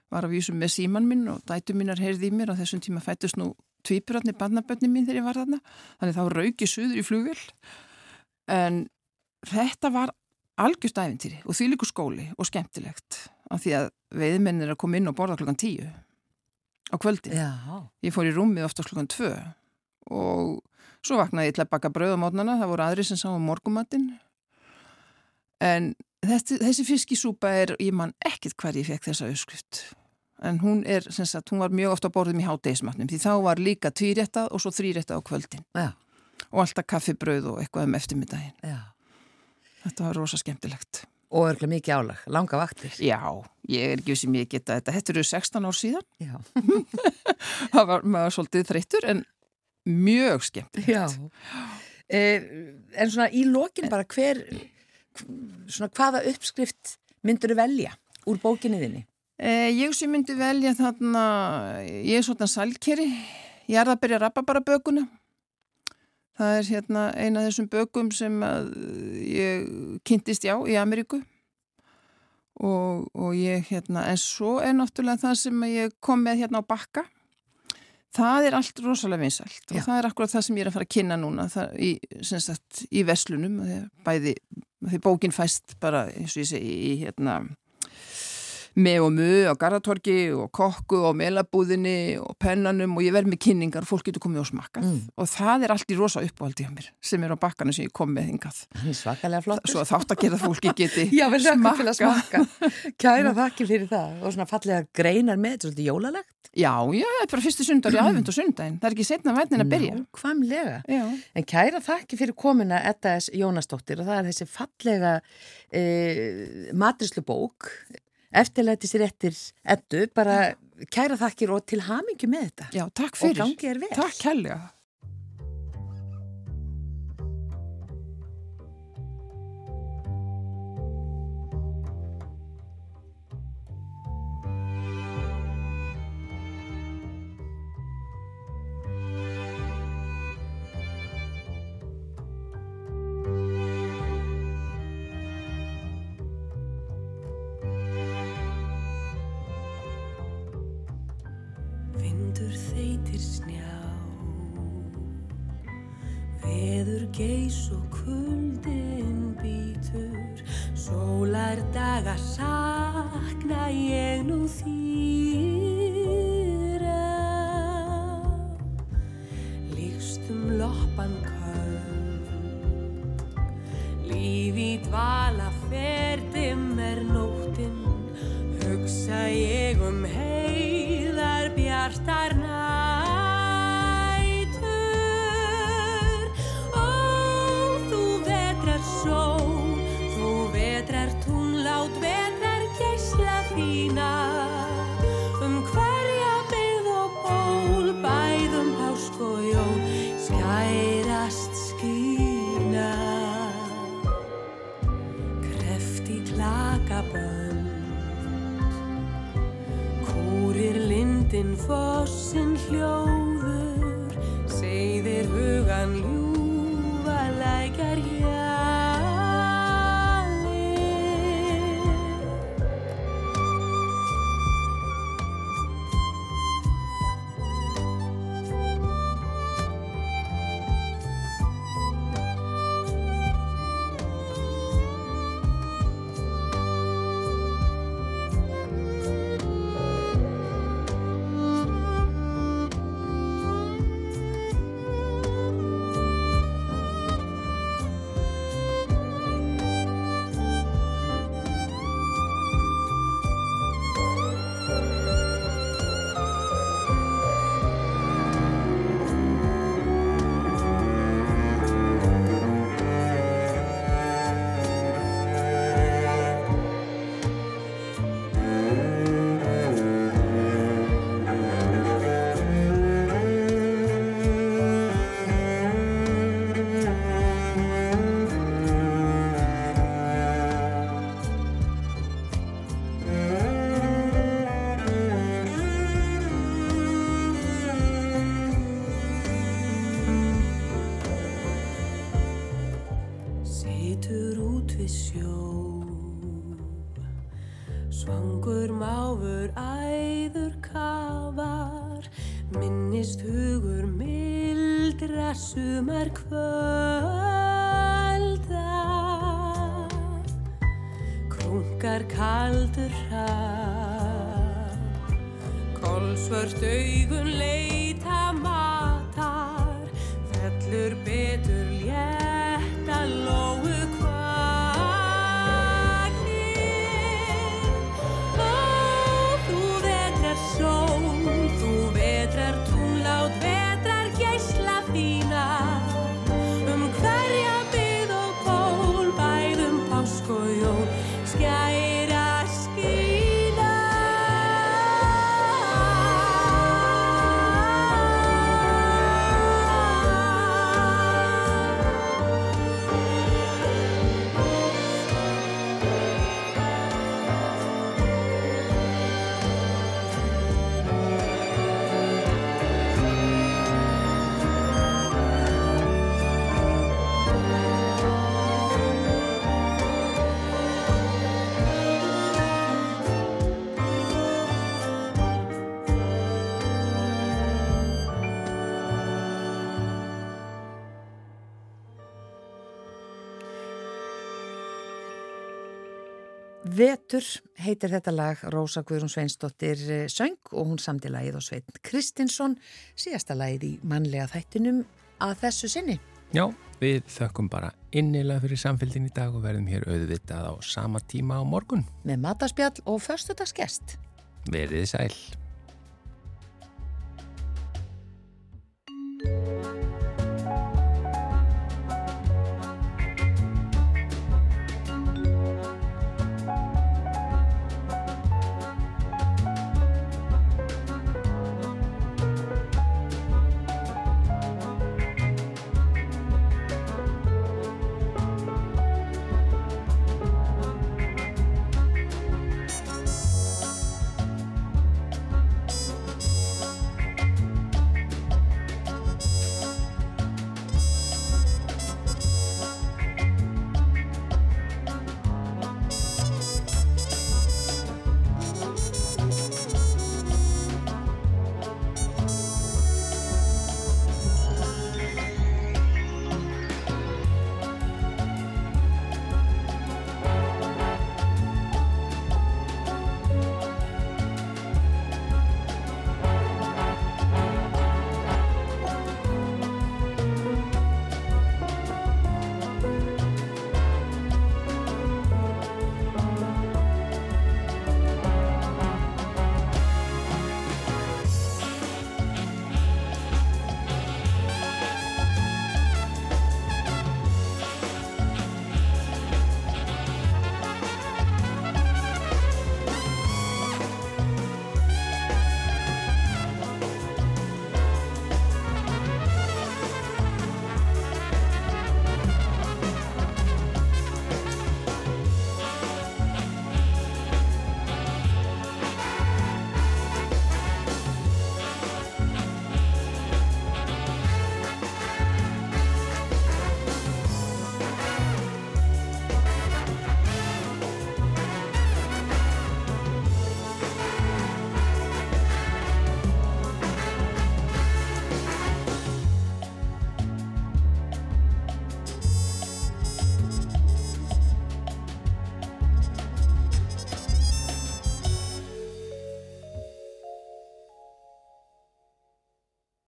var að vísum með síman minn og dætu mínar heyrði í mér. Og þessum tíma fættist nú tvíburarnir barnabönni mín þegar ég var þarna. Þannig þá rauk ég suður í flugvél. En þetta var algjörst æfintýri og því líku skóli og skemmtilegt af því að veiðmenn er að koma inn og borða klokkan tíu á kvöldi. Já. Ég fór í rúmið ofta klokkan tvö og svo vaknaði ég til að baka brauð á mótnana, það voru aðri sem sá um morgumatinn en þessi, þessi fiskisúpa er, ég man ekkert hver ég fekk þessa auðskrift en hún er, sem sagt, hún var mjög ofta á borðum í hátegismatnum því þá var líka tvíréttað og svo þríréttað á kvöldin Já. og alltaf kaffibrauð og eitthvað um eftirmiddaginn. Já. Þetta var rosa skemmtilegt. Og örgulega mikið álag, langa vaktir. Já, ég er ekki sem ég geta þetta. Þetta eru 16 ár síðan. Það var maður svolítið þreyttur en mjög skemmtilegt. Já. Eh, en svona í lokin bara hver, svona hvaða uppskrift myndur þú velja úr bókinni þinni? Eh, ég sem myndi velja þarna, ég er svona salkeri, ég er að byrja að rappa bara bökuna. Það er hérna eina af þessum bökum sem ég kynntist já í Ameríku og, og ég hérna, en svo er náttúrulega það sem ég kom með hérna á bakka. Það er allt rosalega vinsælt og það er akkurat það sem ég er að fara að kynna núna það, í, sagt, í veslunum, bæði, því bókin fæst bara eins og ég segi í hérna með og mu á Garðatorgi og kokku og melabúðinni og pennanum og ég verð með kynningar og fólk getur komið og smakkað Mm. og það er allt í rosa uppáhaldi hjá mér sem er á bakkanu sem ég kom með hingað svakalega flott. svo þátt að gera fólki geti Já, vel lögum til að smakka. Kæra þakki fyrir það og svona fallega greinar með, þetta er svolítið jólalegt. Já, já, það er bara fyrstu sundar í aðvend og sundaginn það er ekki setna vætnin að byrja. Já, En kæra þakki fyrir komuna Edda S. Jónasdóttir og það er þessi fallega e, matrislu bók eftirlætis réttir Eddu, bara kæra þakkir og til hamingju með þetta. já takk Og fyrir gangi er vel. Takk helga Krunkar kaldur hrað Kolsvört augun leita Vetur heitir þetta lag Rósa Guðrún Sveinsdóttir eh, söng og hún samti lagið á Sveitn Kristinsson síðasta lagið í mannlega þættinum að þessu sinni. Já, við þökkum bara innilega fyrir samfélgin í dag og verðum hér auðvitað á sama tíma á morgun. Með mataspjall og förstudagsgest. Verið sæl.